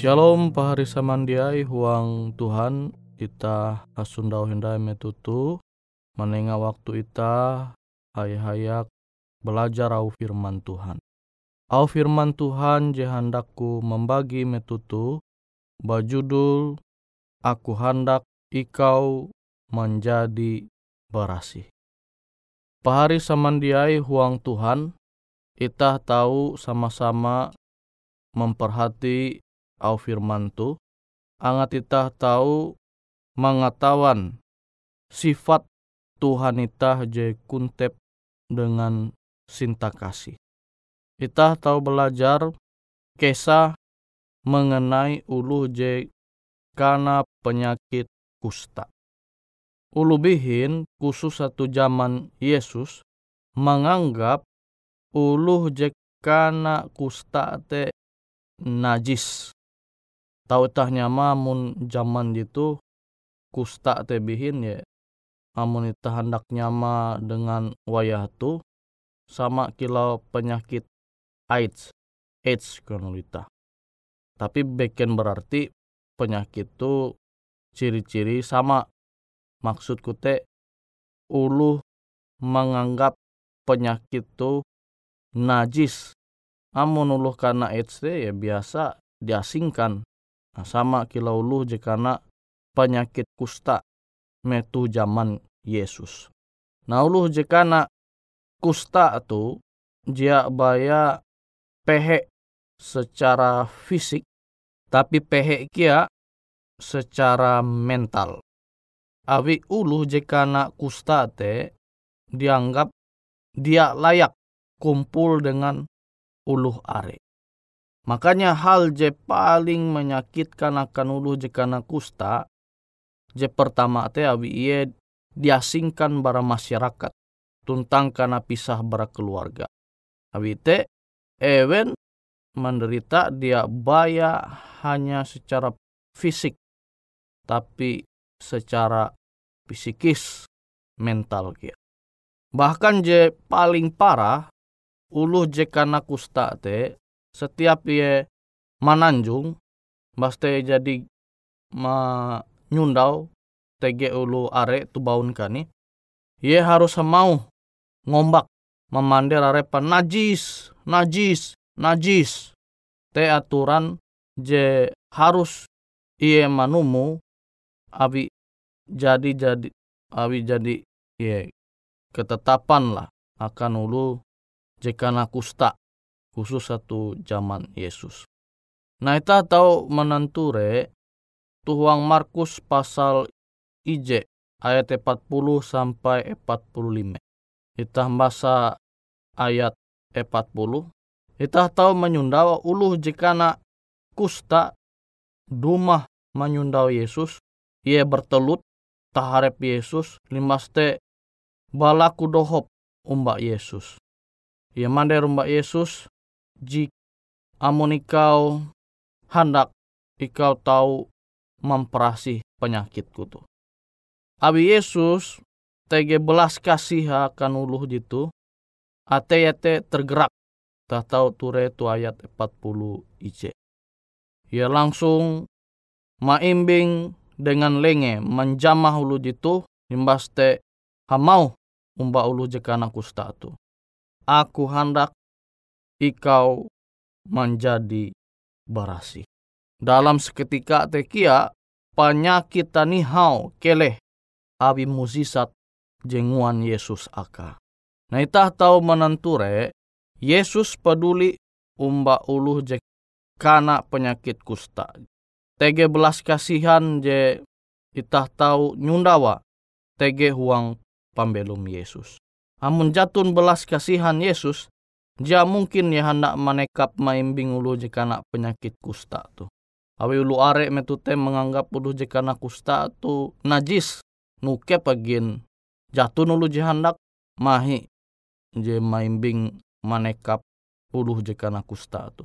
Shalom pahari samandiai huang Tuhan kita hasundau hendai metutu menengah waktu ita hay-hayak belajar au firman Tuhan. Au firman Tuhan jehandakku membagi metutu bajudul aku hendak ikau menjadi berasih. Pahari samandiai huang Tuhan, kita tahu sama-sama memperhati au firman tu angat itah tahu mengetahuan sifat Tuhan itah je kuntep dengan sinta kasih. Itah tahu belajar kisah mengenai ulu je karena penyakit kusta. Ulu bihin khusus satu zaman Yesus menganggap ulu je kusta te najis. Tahu tah nyama mun zaman itu kusta te bihin ya amun ita hendak nyama dengan wayah tu sama kilau penyakit AIDS AIDS kan ita tapi beken berarti penyakit tu ciri-ciri sama. Maksudku te ulu menganggap penyakit tu najis. Amun ulu karena AIDS ya biasa diasingkan sama kilau ulu jika penyakit kusta metu zaman Yesus. Nah uluh jika nak kusta tu dia baya pehe secara fisik tapi pehe kia secara mental. Awi ulu jika nak kusta te dianggap dia layak kumpul dengan uluh are. Makanya hal je paling menyakitkan akan ulu jika nak kusta Je pertama te awi iye diasingkan bara masyarakat tuntang karena pisah bara keluarga. Awi te ewen menderita dia baya hanya secara fisik tapi secara psikis mental kia. Bahkan je paling parah ulu je karena kusta te setiap ye mananjung baste jadi ma nyundau tege ulu are tu baun kani ye harus mau ngombak memandir are najis najis najis. Te aturan je harus iye manumu abi jadi jadi abi jadi ye ketetapan lah akan ulu jika kusta khusus satu zaman Yesus. Nah, kita tahu menenture Tuhuang Markus pasal IJ ayat 40 sampai 45. Kita bahasa ayat 40. Kita tahu menyundau uluh jika nak kusta dumah menyundau Yesus. Ia bertelut taharep Yesus limaste balaku dohop umbak Yesus. Ia mandai umbak Yesus jik amun ikau hendak ikau tahu memperasih penyakitku tuh. Abi Yesus tege belas kasih akan uluh jitu. Ate yate tergerak. Tak tahu ture tu ayat 40 IC. Ia langsung maimbing dengan lenge menjamah ulu jitu imbas te hamau umba ulu jekana kusta tu. Aku hendak ikau menjadi barasi. Dalam seketika tekia penyakit tanihau keleh abi musisat jenguan Yesus aka. Nah itah tahu menenture Yesus peduli umba uluh je kana penyakit kusta. Tege belas kasihan je itah tahu nyundawa tege huang pambelum Yesus. Amun jatun belas kasihan Yesus, dia mungkin ya hendak menekap maimbing ulu jika nak penyakit kusta tuh. Awi ulu are metute menganggap ulu jika kusta tu najis. Nuke pagin jatuh nulu jihandak mahi je maimbing manekap ulu jika kusta tu.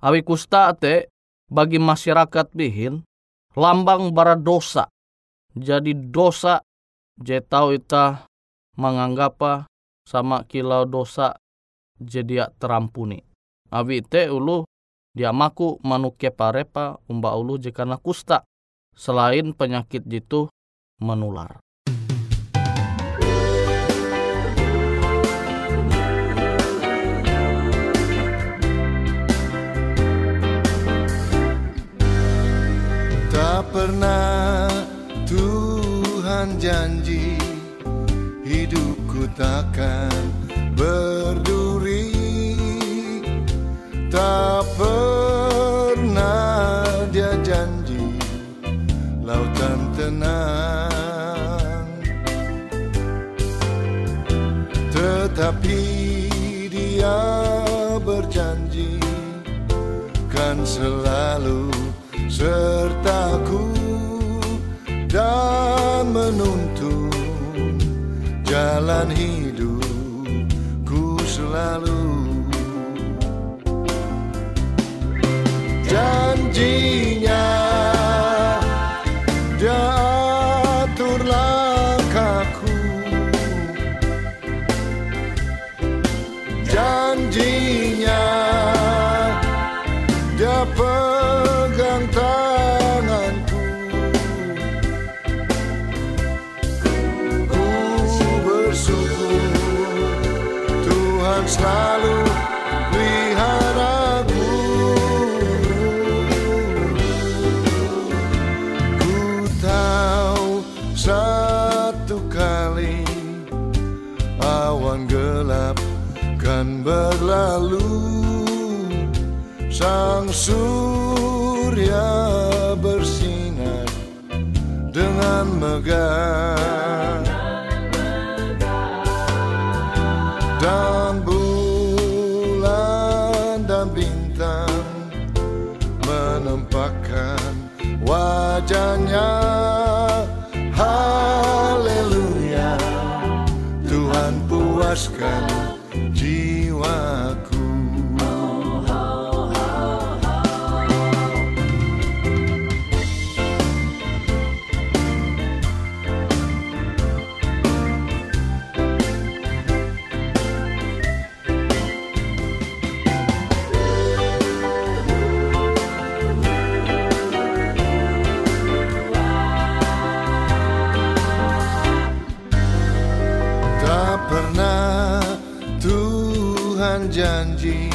Awi kusta te bagi masyarakat bihin lambang bara dosa. Jadi dosa je tau ita menganggap sama kilau dosa jadi terampuni. Abi te ulu dia maku manuke parepa umba ulu jika kusta. Selain penyakit jitu menular. Tak pernah Tuhan janji hidupku takkan berduri tak pernah dia janji lautan tenang. Tetapi dia berjanji kan selalu sertaku dan menuntun jalan hidupku selalu Sang surya bersinar dengan megah pernah Tuhan janji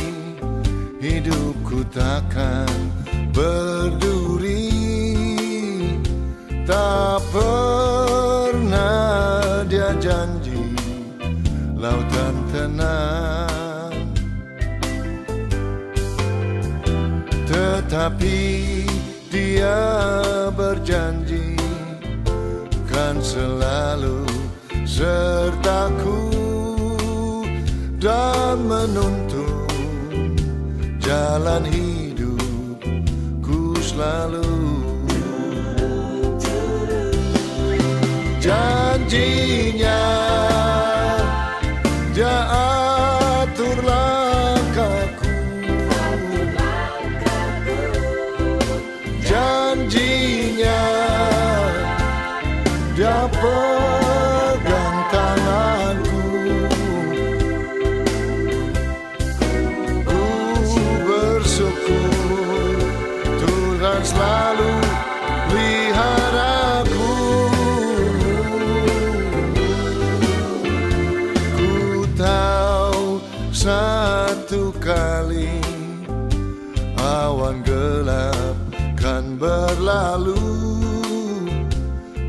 Hidupku takkan berduri. Tak pernah dia janji Lautan tenang. Tetapi dia berjanji Kan selalu sertaku dan menuntun jalan hidupku selalu. Janjinya dia atur janjinya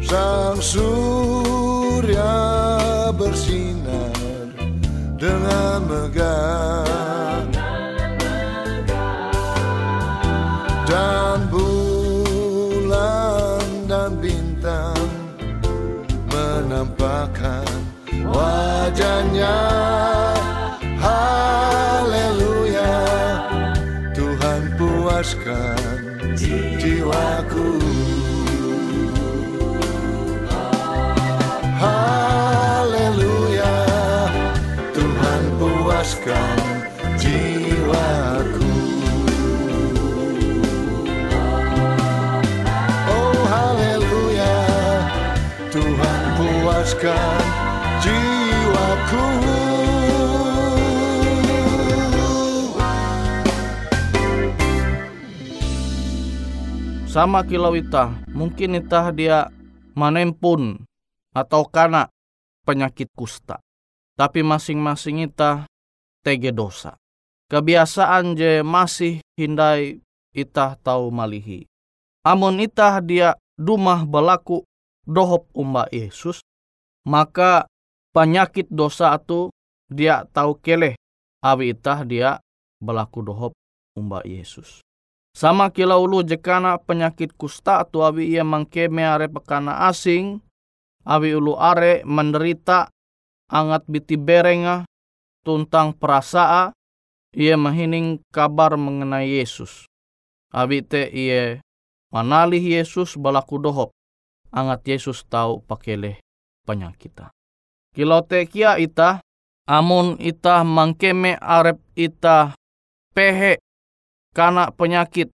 Sang surya bersinar dengan megah. Dan bulan dan bintang menampakkan wajahnya. Haleluya Tuhan puaskan jiwaku sama kilau itah mungkin itah dia manempun atau kana penyakit kusta. Tapi masing-masing itah tege dosa. Kebiasaan je masih hindai itah tahu malihi. Amun itah dia dumah belaku dohop umba Yesus maka penyakit dosa itu dia tahu keleh. Awi itah dia belaku dohop umba Yesus sama kilau lu jekana penyakit kusta tu awi ia mangkeme are pekana asing, awi ulu are menderita angat biti berenga tuntang perasaa ia mahining kabar mengenai Yesus. Awi te ia manalih Yesus balaku dohop angat Yesus tahu pakele penyakita. Kilau te kia ita amun ita mangkeme arep ita pehe kana penyakit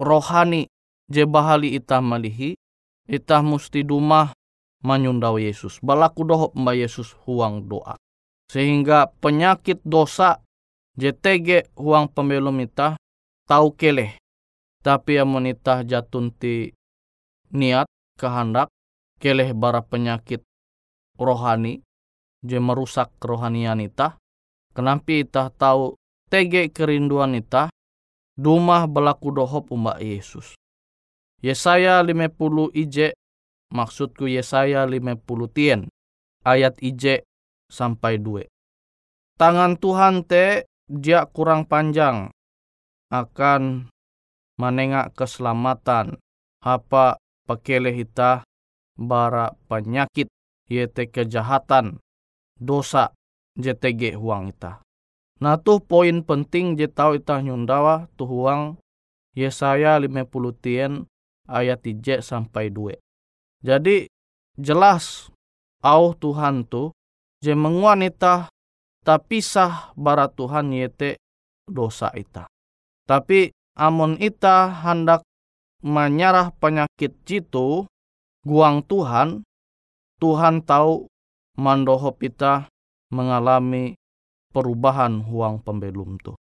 rohani je bahali ita malihi, ita musti dumah manyundau Yesus. Balaku dohop Mbak Yesus huang doa. Sehingga penyakit dosa JTG huang pembelum ita tahu keleh. Tapi amun ita jatun ti niat kehendak keleh bara penyakit rohani je merusak kerohanian ita. Kenapa ita tahu tege kerinduan ita dumah belaku dohop umbak Yesus. Yesaya 50 ije maksudku Yesaya 50 tien ayat ije sampai 2. Tangan Tuhan te dia kurang panjang akan menengak keselamatan apa pakele hita bara penyakit yete kejahatan dosa JTG huang ita. Nah tuh poin penting je tau ita nyundawa tuh huang Yesaya 50 tien ayat 3 sampai 2. Jadi jelas au Tuhan tu je menguan tapi sah bara Tuhan yete dosa ita. Tapi amon ita hendak menyarah penyakit jitu guang Tuhan, Tuhan tahu mandohop ita mengalami perubahan huang pembelum tu.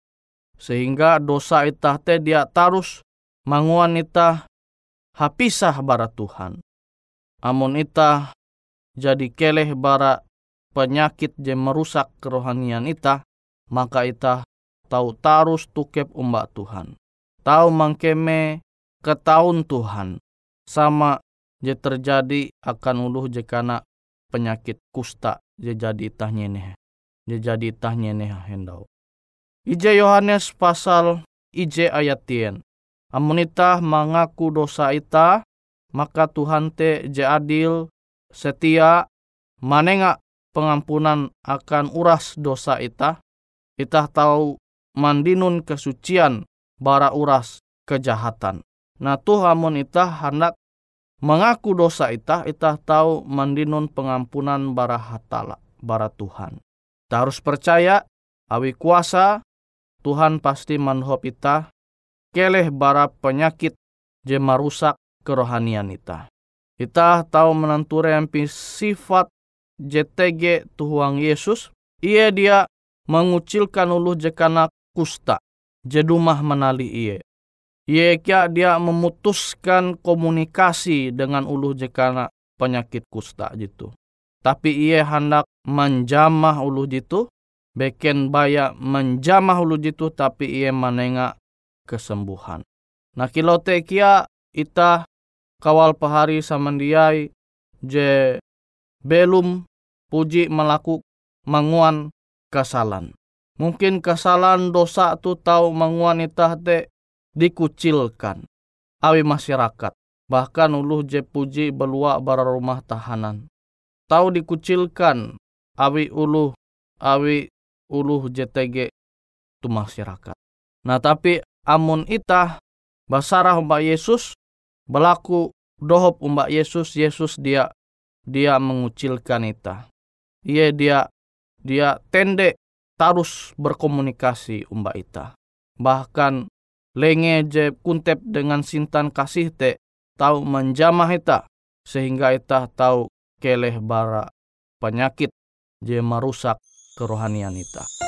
Sehingga dosa ita te dia tarus manguan ita hapisah bara Tuhan. Amun ita jadi keleh bara penyakit je merusak kerohanian ita, maka ita tahu tarus tukep umbak Tuhan. Tahu mangkeme ketahun Tuhan. Sama je terjadi akan uluh jekana penyakit kusta je jadi itah nyeneh jadi nih hendau. Ije Yohanes pasal ije ayat tien. Amun ita mengaku dosa ita, maka Tuhan te je adil, setia, manenga pengampunan akan uras dosa ita. Ita tahu mandinun kesucian bara uras kejahatan. Nah tuh amun ita hendak mengaku dosa ita, ita tahu mandinun pengampunan bara hatala, bara Tuhan. Kita harus percaya, awi kuasa, Tuhan pasti manhop ita, keleh bara penyakit je marusak kerohanian ita. Kita tahu menanture yang sifat JTG Tuhan Yesus, ia dia mengucilkan ulu jekana kusta, jedumah menali iye. Ia kia dia memutuskan komunikasi dengan ulu jekana penyakit kusta gitu. Tapi ia hendak menjamah ulu jitu, beken baya menjamah ulu jitu tapi ia menengah kesembuhan. Nah kilo kia ita kawal pahari samandiai je belum puji melaku manguan kesalahan. Mungkin kesalahan dosa tu tahu manguan ita te dikucilkan. Awi masyarakat. Bahkan ulu je puji belua bara rumah tahanan. Tahu dikucilkan awi ulu awi ulu JTG tu masyarakat. Nah tapi amun ita basarah umbak Yesus berlaku dohop umbak Yesus Yesus dia dia mengucilkan ita. Ia dia dia tende tarus berkomunikasi umbak ita. Bahkan lenge je kuntep dengan sintan kasih te tahu menjamah ita sehingga ita tahu keleh bara penyakit je merusak kerohanian kita.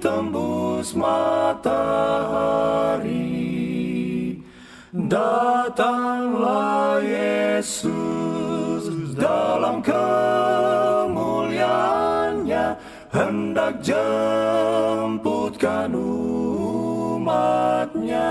ditembus matahari. Datanglah Yesus dalam kemuliaannya. Hendak jemputkan umatnya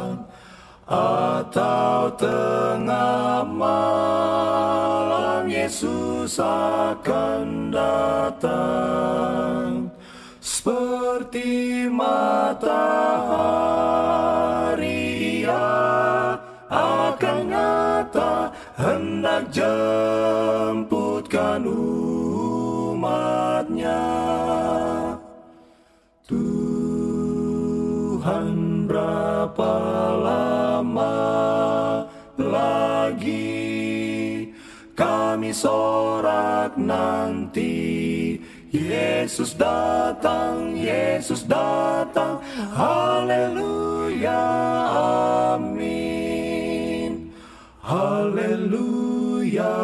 Atau tengah malam Yesus akan datang. Seperti matahari ia akan nyata. Hendak jemputkan umatnya. Tuhan berapa kami sorak nanti Yesus datang, Yesus datang, haleluya, amin. Haleluya,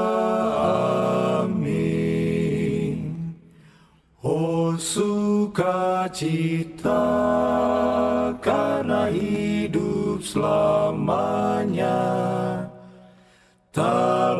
amin. Oh sukacita karena hidup selamanya Tak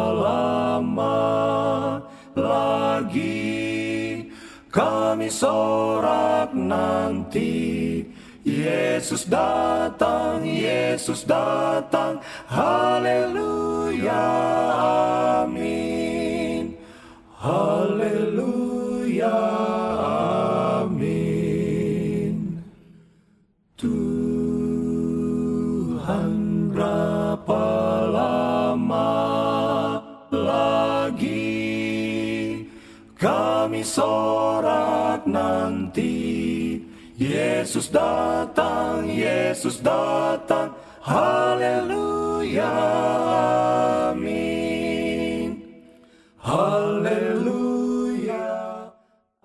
lagi kami sorak nanti Yesus datang, Yesus datang, haleluya, amin. Yesus datang, Yesus datang, haleluya,